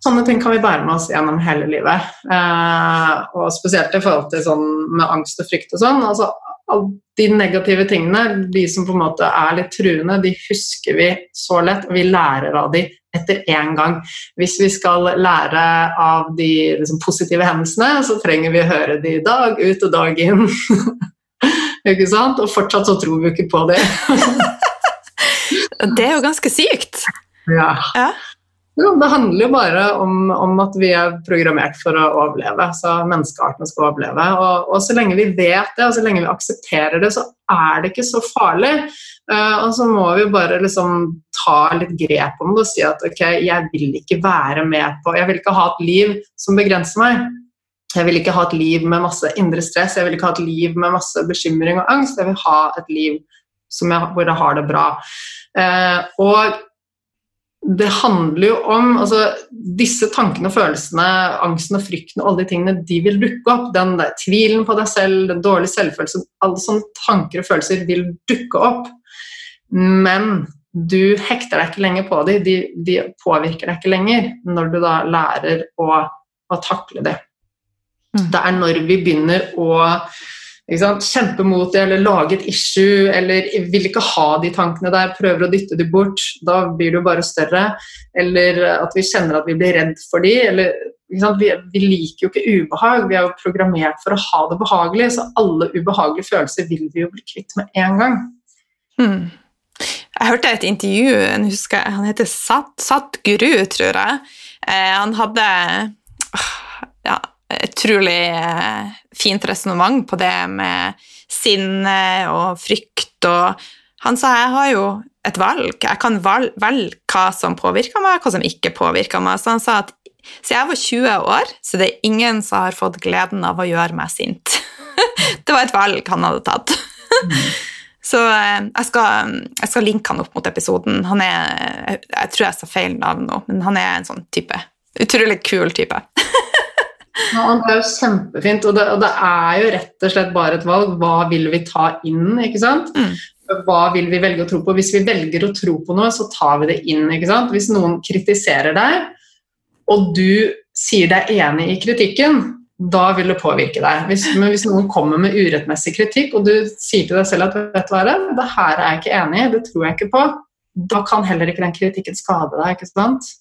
Sånne ting kan vi bære med oss gjennom hele livet. Eh, og spesielt i forhold til sånn med angst og frykt og sånn. altså de negative tingene, de som på en måte er litt truende, de husker vi så lett, og vi lærer av de etter én gang. Hvis vi skal lære av de liksom, positive hendelsene, så trenger vi å høre de dag ut og dag inn. ikke sant? Og fortsatt så tror vi ikke på det. det er jo ganske sykt. Ja. ja. Jo, det handler jo bare om, om, at vi er programmert for å overleve. så Menneskearten skal overleve. Og, og, så lenge vi vet det, og så lenge vi aksepterer det, så er det ikke så farlig. Uh, og så må vi bare liksom ta litt grep om det og si at ok, jeg vil ikke være med på Jeg vil ikke ha et liv som begrenser meg. Jeg vil ikke ha et liv med masse indre stress, jeg vil ikke ha et liv med masse bekymring og angst. Jeg vil ha et liv jeg, hvor jeg har det bra. Uh, og det handler jo om altså, Disse tankene og følelsene, angsten og frykten og alle de tingene, de vil dukke opp. Den der, tvilen på deg selv, den dårlige selvfølelsen Alle sånne tanker og følelser vil dukke opp. Men du hekter deg ikke lenger på dem. De, de påvirker deg ikke lenger når du da lærer å, å takle det. Mm. Det er når vi begynner å kjempe mot det eller lage et issue eller vil ikke ha de tankene der, prøver å dytte de bort, da blir det jo bare større. Eller at vi kjenner at vi blir redd for de, eller vi, vi, liker jo ikke ubehag, vi er jo programmert for å ha det behagelig, så alle ubehagelige følelser vil vi jo bli kvitt med en gang. Mm. Jeg hørte et intervju, husker, han heter Sat, Sat tror jeg. Eh, han hadde ja, utrolig eh, fint resonnement på det med sinne og frykt og Han sa jeg har jo et valg. Jeg kan velge hva som påvirker meg, hva som ikke påvirker meg. Så han sa at så jeg var 20 år, så det er ingen som har fått gleden av å gjøre meg sint. det var et valg han hadde tatt. så eh, jeg skal, jeg skal, linke han opp mot episoden. Han er, jeg tror jeg sa feil navn nå, men han er en sånn type. Utrolig kul type. Ja, det er jo kjempefint, og det, og det, er jo rett og slett bare et valg. Hva vil vi ta inn? ikke sant? Mm. Hva vil vi velge å tro på? Hvis vi velger å tro på noe, så tar vi det inn. ikke sant? Hvis noen kritiserer deg, og du sier deg enig i kritikken, da vil det påvirke deg. Hvis, men hvis noen kommer med urettmessig kritikk, og du sier til deg selv at vet du hva, det her er jeg ikke enig i, det tror jeg ikke på, da kan heller ikke den kritikken skade deg. ikke sant?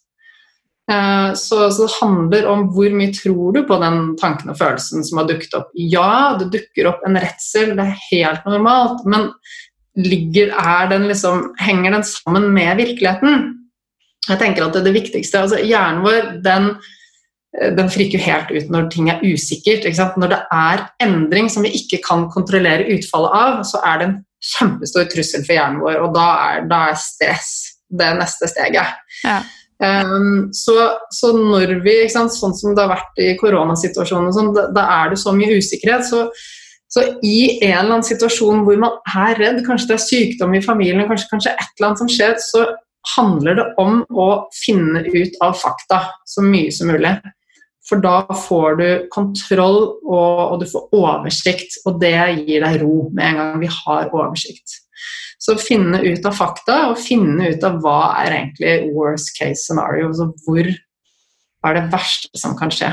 Eh, så, så, det handler om hvor mye tror du på den tanken og følelsen som har dukket opp. Ja, det dukker opp en redsel, det er helt normalt, men ligger, den liksom, henger den sammen med virkeligheten? Jeg tenker at det, er det viktigste, altså Hjernen vår den, eh, den friker helt ut når ting er usikkert. Når det er endring som vi ikke kan kontrollere utfallet av, så er det en kjempestor trussel for hjernen vår, og da er, da er stress det neste steget. Ja. Um, så, så, når vi, sant, sånn som det har vært i koronasituasjonen, sånn, da, da, er det så mye usikkerhet. Så, så, i en eller annen situasjon hvor man er redd, kanskje det er sykdom i familien, kanskje, kanskje et eller annet som skjer, så handler det om å finne ut av fakta så mye som mulig. For da får du kontroll og, og du får oversikt, og det gir deg ro med en gang vi har oversikt. Så finne ut av fakta og finne ut av hva er egentlig worst case scenario. Altså hvor er det verste som kan skje.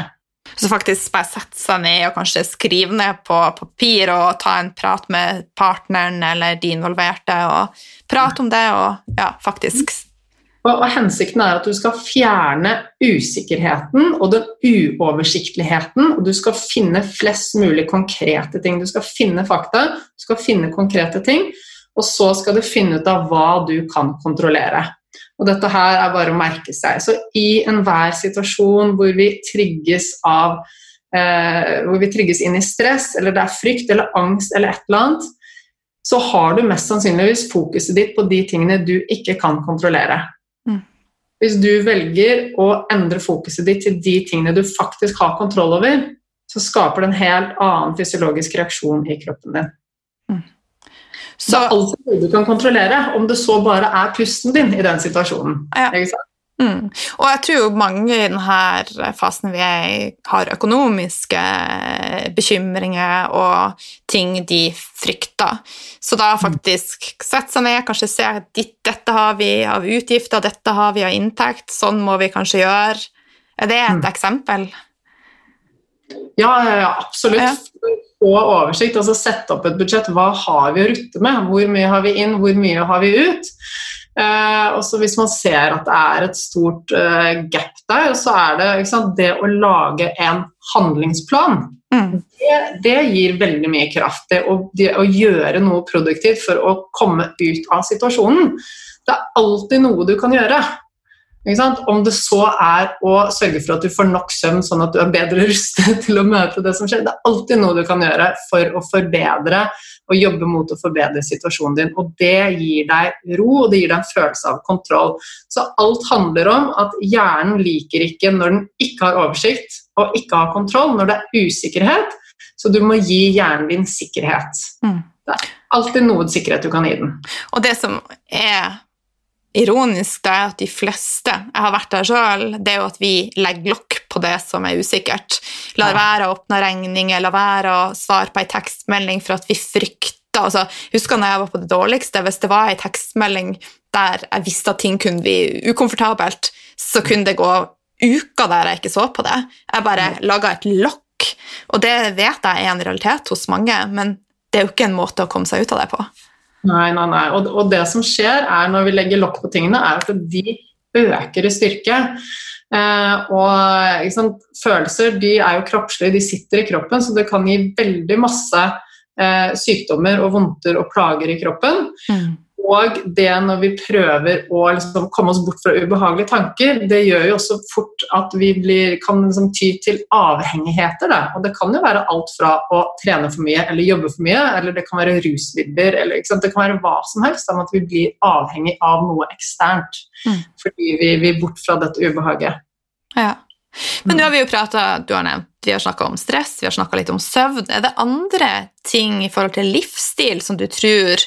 Så faktisk bare sette seg ned og kanskje skrive ned på papir og ta en prat med partneren eller de involverte og prate om det og ja, faktisk og, og, Hensikten er at du skal fjerne usikkerheten og den uoversiktligheten, og du skal finne flest mulig konkrete ting. Du skal finne fakta, du skal finne konkrete ting, og så skal du finne ut av hva du kan kontrollere. Og dette her er bare å merke seg. Så i enhver situasjon hvor vi trigges av eh, Hvor vi trigges inn i stress, eller det er frykt eller angst eller et eller annet, så har du mest sannsynligvis fokuset ditt på de tingene du ikke kan kontrollere. Mm. Hvis du velger å endre fokuset ditt til de tingene du faktisk har kontroll over, så skaper det en helt annen fysiologisk reaksjon i kroppen din. Så, det er alltid noe du kan kontrollere, om det så bare er pusten din i den situasjonen. Ja. Mm. Og jeg tror jo mange i denne fasen vi er i, har økonomiske bekymringer og ting de frykter. Så da faktisk sette seg ned, kanskje se at dette har vi av utgifter, dette har vi av inntekt, sånn må vi kanskje gjøre. Er det et mm. eksempel? Ja, ja absolutt. Ja. Få oversikt, altså sette opp et budsjett. Hva har vi å rutte med? Hvor mye har vi inn, hvor mye har vi ut? Eh, og så Hvis man ser at det er et stort eh, gap der, så er det sant, det å lage en handlingsplan mm. det, det, gir veldig mye kraft. Det å, det å, gjøre noe produktivt for å komme ut av situasjonen. Det er alltid noe du kan gjøre. Om det så er å sørge for at du får nok søvn, sånn at du er bedre rustet til å møte det som skjer. Det er alltid noe du kan gjøre for å forbedre og jobbe mot å forbedre situasjonen din. Og det gir deg ro, og det gir deg en følelse av kontroll. Så alt handler om at hjernen liker ikke når den ikke har oversikt og ikke har kontroll, når det er usikkerhet. Så du må gi hjernen din sikkerhet. Mm. Det er alltid noe sikkerhet du kan gi den. Og det som er ironisk det er at de fleste jeg har vært der sjøl, det er jo at vi legger lokk på det som er usikkert. Lar være å åpne regninger, lar være å svare på ei tekstmelding for at vi frykter altså, Husker når jeg var på det dårligste, hvis det var ei tekstmelding der jeg visste at ting kunne bli ukomfortabelt, så kunne det gå uker der jeg ikke så på det. Jeg bare laga et lokk, og det vet jeg er en realitet hos mange, men det er jo ikke en måte å komme seg ut av det på. Nei, nei, nei. Og, og, det som skjer er når vi legger lokk på tingene, er at de øker i styrke. Eh, og sant, Følelser de er jo kroppslige, de sitter i kroppen, så det kan gi veldig masse eh, sykdommer og vondter og plager i kroppen. Mm. Og det når vi prøver å liksom komme oss bort fra ubehagelige tanker, det gjør jo også fort at vi blir, kan liksom ty til avhengigheter. Da. Og det kan jo være alt fra å trene for mye eller jobbe for mye, eller det kan være rusmidler, eller det kan være hva som helst. Om at vi blir avhengig av noe eksternt mm. fordi vi vil bort fra dette ubehaget. Ja. Men nå har vi jo prata Du har nevnt vi har snakka om stress, vi har snakka litt om søvn. Er det andre ting i forhold til livsstil som du tror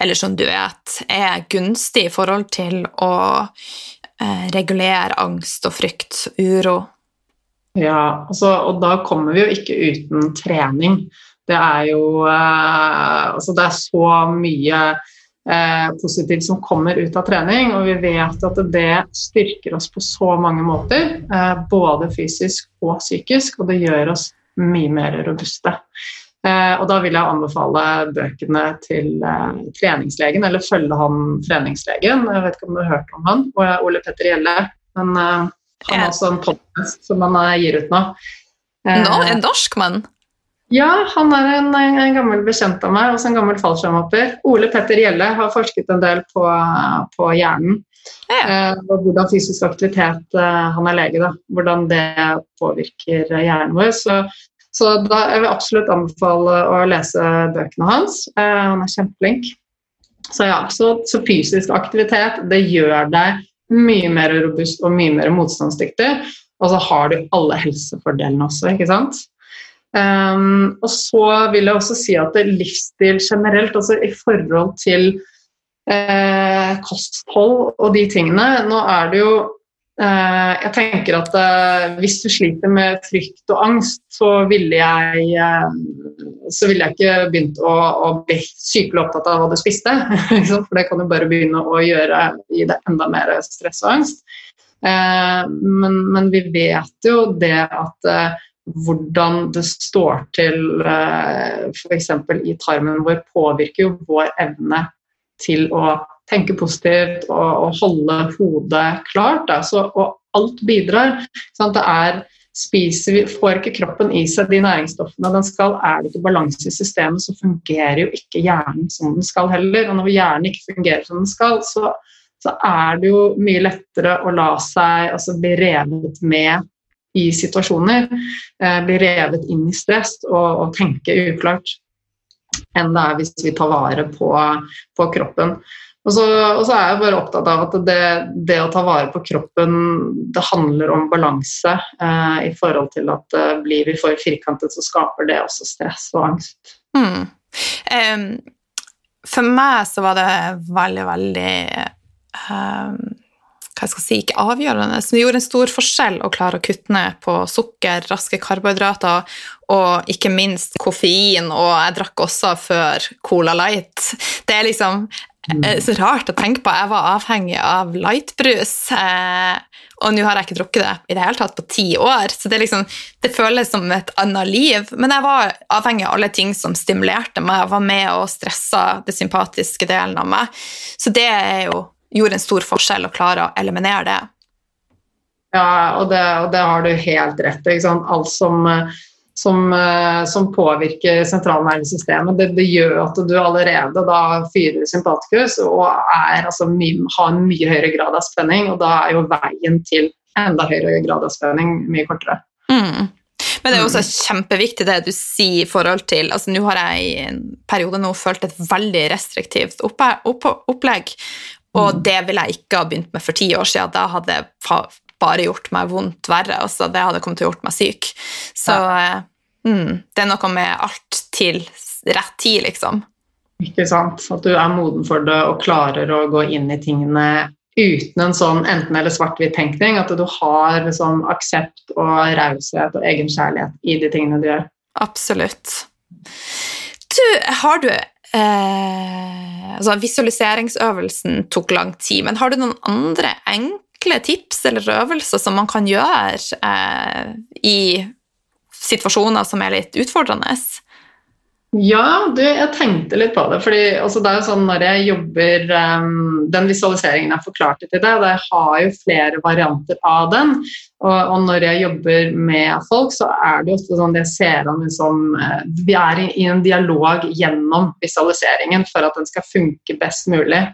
eller som du vet, er gunstig i forhold til å eh, regulere angst og frykt, uro? Ja, altså, og da kommer vi jo ikke uten trening. Det er jo eh, Altså, det er så mye eh, positivt som kommer ut av trening, og vi vet at det styrker oss på så mange måter. Eh, både fysisk og psykisk, og det gjør oss mye mer robuste. Eh, og da vil jeg anbefale bøkene til eh, treningslegen, eller følge han treningslegen. Jeg vet ikke om du har hørt om han, og Ole Petter Gjelle. Men han har også en podkast som han gir ut nå. Nå, en norsk mann? Ja, han er en, en, gammel bekjent av meg, også en gammel fallskjermhopper. Ole Petter Gjelle har forsket en del på, på hjernen. Ja. Eh, og hvordan fysisk aktivitet eh, Han er lege, da. Hvordan det påvirker hjernen vår. Så så da, jeg vil absolutt anbefale å lese bøkene hans. Eh, han er kjempeflink. Så ja, så, så, fysisk aktivitet det gjør deg mye mer robust og mye mer motstandsdyktig. Og så har du alle helsefordelene også, ikke sant. Um, og så vil jeg også si at livsstil generelt, altså i forhold til eh, kosthold og de tingene Nå er det jo jeg tenker at uh, Hvis du sliter med frykt og angst, så ville jeg, uh, så ville jeg ikke begynt å, å bli sykelig opptatt av hva du spiste. For det kan du bare begynne å gjøre gi deg enda mer stress og angst. Men, men, vi vet jo det at hvordan det står til f.eks. i tarmen vår, påvirker jo vår evne til å tenke positivt og, og holde hodet klart. Så, og alt bidrar. Sant? det er spiser vi, Får ikke kroppen i seg de næringsstoffene den skal, er det ikke balanse i systemet, så fungerer jo ikke hjernen som den skal heller. Og når hjernen ikke fungerer som den skal, så, så er det jo mye lettere å la seg altså, bli revet med i situasjoner. Eh, bli revet inn i stress og, og tenke uklart enn det er hvis vi tar vare på, på kroppen. Og så, og så, er jeg bare opptatt av at det, det, å ta vare på kroppen, det handler om balanse. Eh, I forhold til at eh, blir vi for firkantet, så skaper det også stress og angst. Mm. Um, For meg så var det veldig, veldig um, hva jeg skal si, ikke avgjørende, Det gjorde en stor forskjell å klare å kutte ned på sukker, raske karbohydrater og ikke minst koffein, og jeg drakk også før Cola Light. Det er liksom så rart å tenke på. Jeg var avhengig av lightbrus, eh, og nå har jeg ikke drukket det i det hele tatt på ti år, så det, liksom, det føles som et annet liv. Men jeg var avhengig av alle ting som stimulerte meg, jeg var med og stressa det sympatiske delen av meg. Så det jo gjorde en stor forskjell å klare å eliminere det. Ja, og det, og det har du helt rett i. Alt som, som, som, påvirker sentralnervesystemet, det, det, gjør at du allerede da fyrer sympatikus og er, altså, mye, har en mye høyere grad av spenning, og da er jo veien til enda høyere grad av spenning mye kortere. Mm. Men det er også mm. kjempeviktig det du sier i forhold til altså Nå har jeg i en periode nå følt et veldig restriktivt opplegg, og mm. det ville jeg ikke ha begynt med for ti år siden. Da hadde det bare gjort meg vondt verre. Altså, det hadde kommet til å gjort meg syk. Så ja. Mm, det er noe med alt til rett tid, liksom. Ikke sant. At du er moden for det og klarer å gå inn i tingene uten en sånn enten- eller svart-hvitt-tenkning. At du har liksom aksept og raushet og egenkjærlighet i de tingene du gjør. Absolutt. Du, har du eh, altså Visualiseringsøvelsen tok lang tid, men har du noen andre enkle tips eller øvelser som man kan gjøre eh, i situasjoner som er litt utfordrende? Ja, du, jeg tenkte litt på det. fordi altså, det er jo sånn Når jeg jobber um, Den visualiseringen jeg forklarte til deg, jeg har jo flere varianter av den. Og, og, når jeg jobber med folk, så er det ofte sånn jeg ser an liksom, Vi er i, i, en dialog gjennom visualiseringen for at den skal funke best mulig.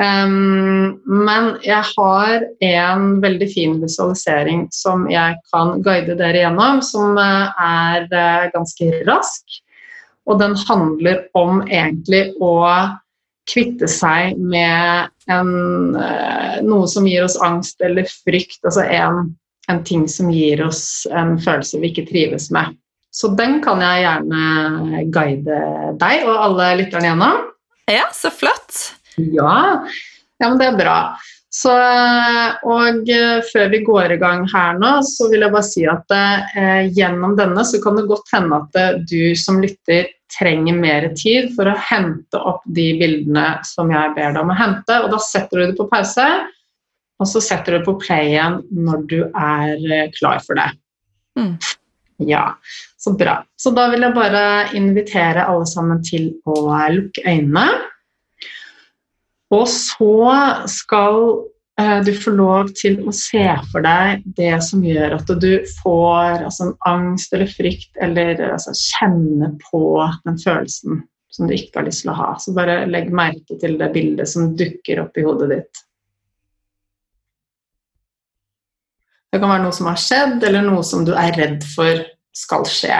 Um, men jeg har en veldig fin visualisering som jeg kan guide dere gjennom, som uh, er uh, ganske rask. Og den handler om egentlig å kvitte seg med en, eh, noe som gir oss angst eller frykt. Altså en, en, ting som gir oss en følelse vi ikke trives med. Så den kan jeg gjerne guide deg og alle lytterne gjennom. Ja, så flott. Ja, ja men det er bra. Så, og eh, før vi går i gang her nå, så vil jeg bare si at eh, gjennom denne så kan det godt hende at eh, du som lytter trenger mer tid for å hente opp de bildene som jeg ber deg om å hente. Og da setter du det på pause, og så setter du det på play igjen når du er eh, klar for det. Mm. Ja, så bra. Så da vil jeg bare invitere alle sammen til å lukke øynene. Og så skal eh, du få lov til å se for deg det som gjør at du får altså, angst eller frykt, eller altså, kjenne på den følelsen som du ikke har lyst til å ha. Så bare legg merke til det bildet som dukker opp i hodet ditt. Det kan være noe som har skjedd, eller noe som du er redd for skal skje.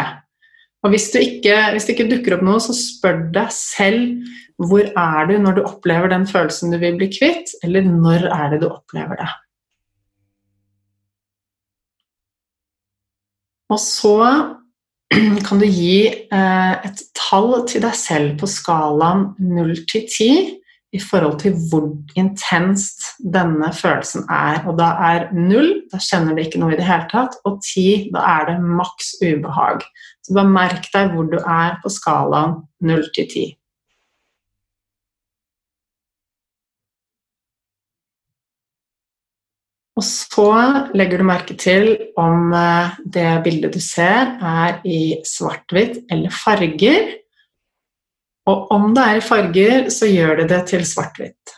Og hvis, ikke, hvis det ikke dukker opp noe, så spør deg selv hvor er du når du opplever den følelsen du vil bli kvitt, eller når er det du opplever det? Og så kan du gi eh, et tall til deg selv på skalaen 0 til 10 i forhold til hvor intenst denne følelsen er. Og da er 0, da kjenner du ikke noe i det hele tatt, og 10, da er det maks ubehag. Så bare merk deg hvor du er på skalaen 0 til 10. Og så legger du merke til om eh, det bildet du ser, er i svart-hvitt eller farger. Og om det er farger, så gjør det det til svart-hvitt.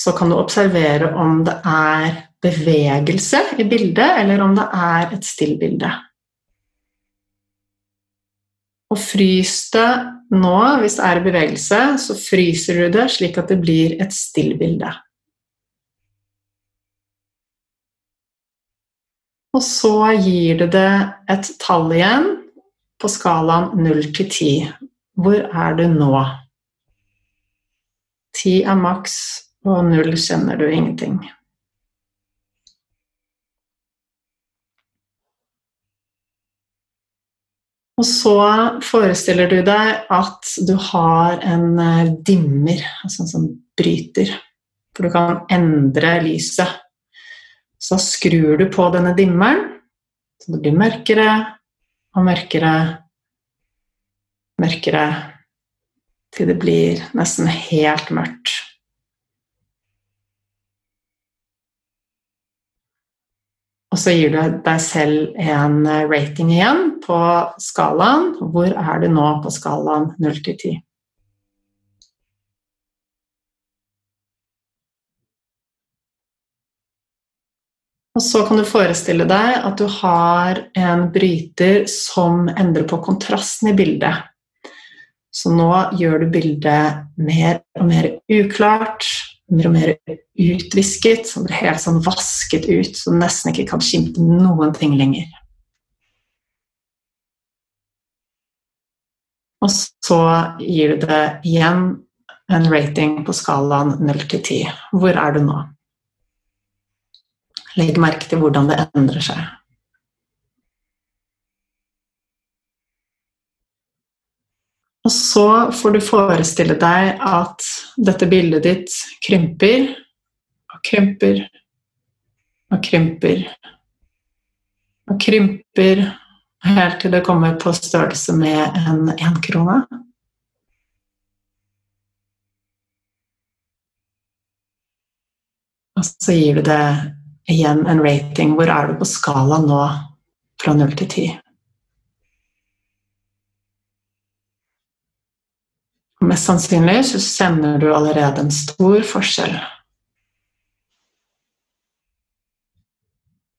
Så kan du observere om det er bevegelse i bildet, eller om det er et stillbilde. Og frys det nå, hvis det er bevegelse, så fryser du det slik at det blir et stillbilde. Og så gir du det et tall igjen på skalaen 0 til 10. Hvor er du nå? 10 er maks, og 0 kjenner du ingenting. Og så forestiller du deg at du har en eh, dimmer, altså en sånn bryter, for du kan endre lyset. Så skrur du på denne dimmeren, så det blir mørkere og mørkere, mørkere, til det blir nesten helt mørkt. Og så gir du deg selv en rating igjen på skalaen. Hvor er du nå på skalaen 0 til 10? Og så kan du forestille deg at du har en bryter som endrer på kontrasten i bildet. Så nå gjør du bildet mer og mer uklart, mer og mer utvisket, så det blir helt sånn vasket ut, så du nesten ikke kan skimte noen ting lenger. Og så gir du det igjen en rating på skalaen 0 til 10. Hvor er du nå? Legg merke til hvordan det endrer seg. Og så får du forestille deg at dette bildet ditt krymper og krymper og krymper og krymper helt til det kommer på størrelse med en énkrone. Og så gir du det igjen en rating. Hvor er du på skala nå fra null til ti? Mest sannsynlig så kjenner du allerede en stor forskjell.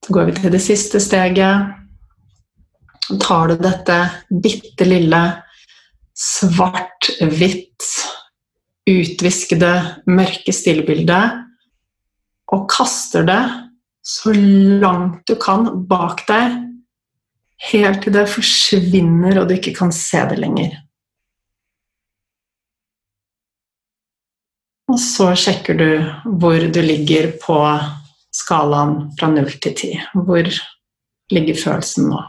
Så går vi til det siste steget. Tar du dette bitte lille svart-hvitt, utviskede, mørke stillbildet og kaster det så langt du kan bak deg, helt til det forsvinner og du ikke kan se det lenger. Og så sjekker du hvor du ligger på skalaen fra 0 til 10. Hvor ligger følelsen nå?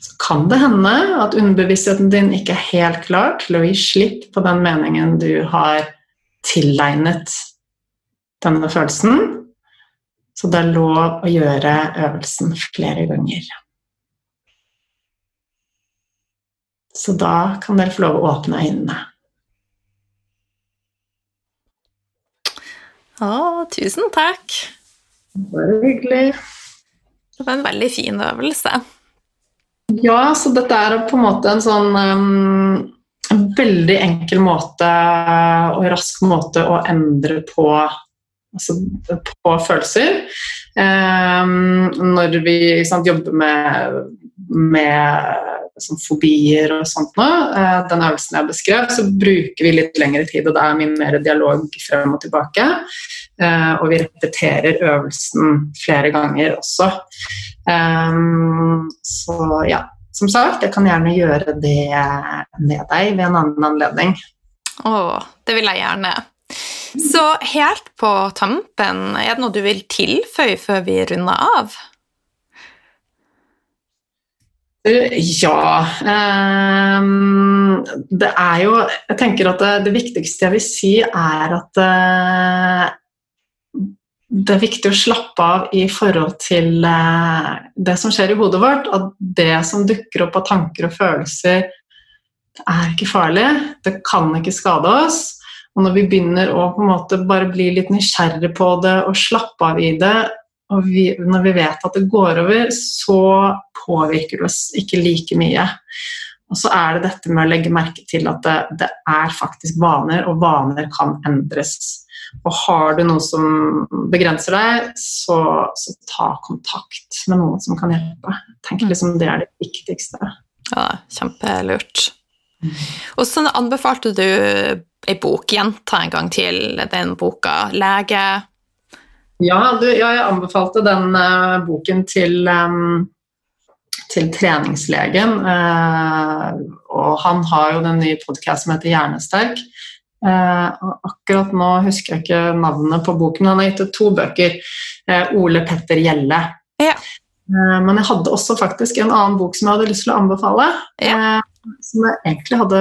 Så kan det hende at underbevisstheten din ikke er helt klar til å gi slipp på den meningen du har tilegnet denne følelsen. Så det er lov å gjøre øvelsen flere ganger. Så da kan dere få lov å åpne øynene. Å, tusen takk. Bare hyggelig. Det var en veldig fin øvelse. Ja, så dette er på en måte en sånn um, en veldig enkel måte og rask måte å endre på, altså, på følelser. Um, når vi sant, jobber med, med sånn fobier og sånt nå, uh, den øvelsen jeg beskrev, så bruker vi litt lengre tid, og det er mye mer dialog frem og tilbake. Uh, og vi repeterer øvelsen flere ganger også. Så ja, som sagt, jeg kan gjerne gjøre det med deg ved en annen anledning. Å, det vil jeg gjerne. Så helt på tampen, er det noe du vil tilføye før vi runder av? Ja. Um, det er jo Jeg tenker at det, viktigste jeg vil si, er at uh, det er viktig å slappe av i forhold til uh, det som skjer i hodet vårt. At det som dukker opp av tanker og følelser, det er ikke farlig. Det kan ikke skade oss. Og når vi begynner å bare bli litt nysgjerrig på det og slappe av i det, og vi, når vi vet at det går over, så påvirker det oss ikke like mye. Og så er det dette med å legge merke til at det, det er faktisk vaner, og vaner kan endres. Og har du noe som begrenser deg, så, så ta kontakt med noen som kan hjelpe. Tenk liksom Det er det viktigste. Ja, kjempelurt. Og så anbefalte du ei bok. Gjenta en gang til den boka. 'Lege ja, du, ja, jeg anbefalte den uh, boken til, um, til treningslegen. Uh, og han har jo den nye podkasten som heter Hjernesterk. Uh, akkurat nå husker jeg ikke navnet på boken, han har gitt ut to bøker. Ole Petter Gjelle. Ja. Eh, men jeg hadde også faktisk en annen bok som jeg hadde lyst til å anbefale. Ja. eh, Som jeg egentlig hadde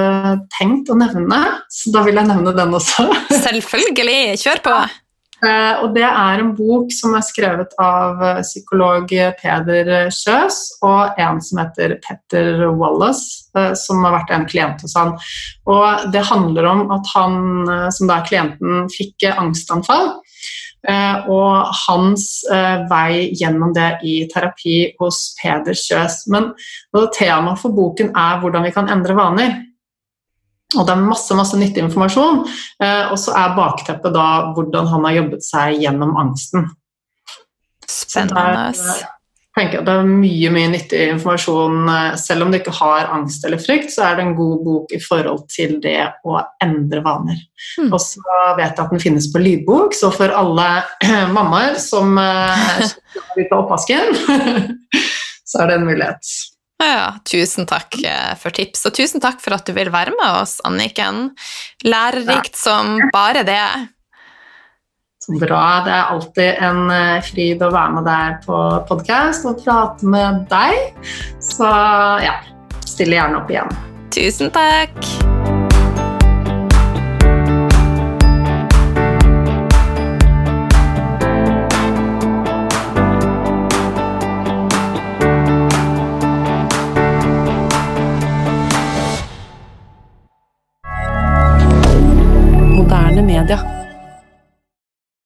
tenkt å nevne, så da vil jeg nevne den også. Selvfølgelig. Kjør på. Eh, Og det er en bok som er skrevet av eh, psykolog Peder Kjøs og en som heter Petter Wallace, eh, som har vært en klient hos han. Og det handler om at han, som da er klienten, fikk angstanfall. Og hans vei gjennom det i terapi hos Peder Kjøs. Men temaet for boken er hvordan vi kan endre vaner. Og det er masse masse nyttig informasjon. Eh, og så er bakteppet da hvordan han har jobbet seg gjennom angsten. Spennende. der, eh, tenker Det er mye mye nyttig informasjon. eh, Selv om du ikke har angst eller frykt, så er det en god bok i forhold til det å endre vaner. Mm. Og så vet jeg at den finnes på lydbok, så for alle mammaer som skal sliter litt av oppvasken, så er det en mulighet. Ja, tusen takk eh, for tips, og tusen takk for at du vil være med oss, Anniken. Lærerikt som bare det. Så bra. Det er alltid en eh, fryd å være med deg på podkast og prate med deg. Så ja, stille gjerne opp igjen. Tusen takk.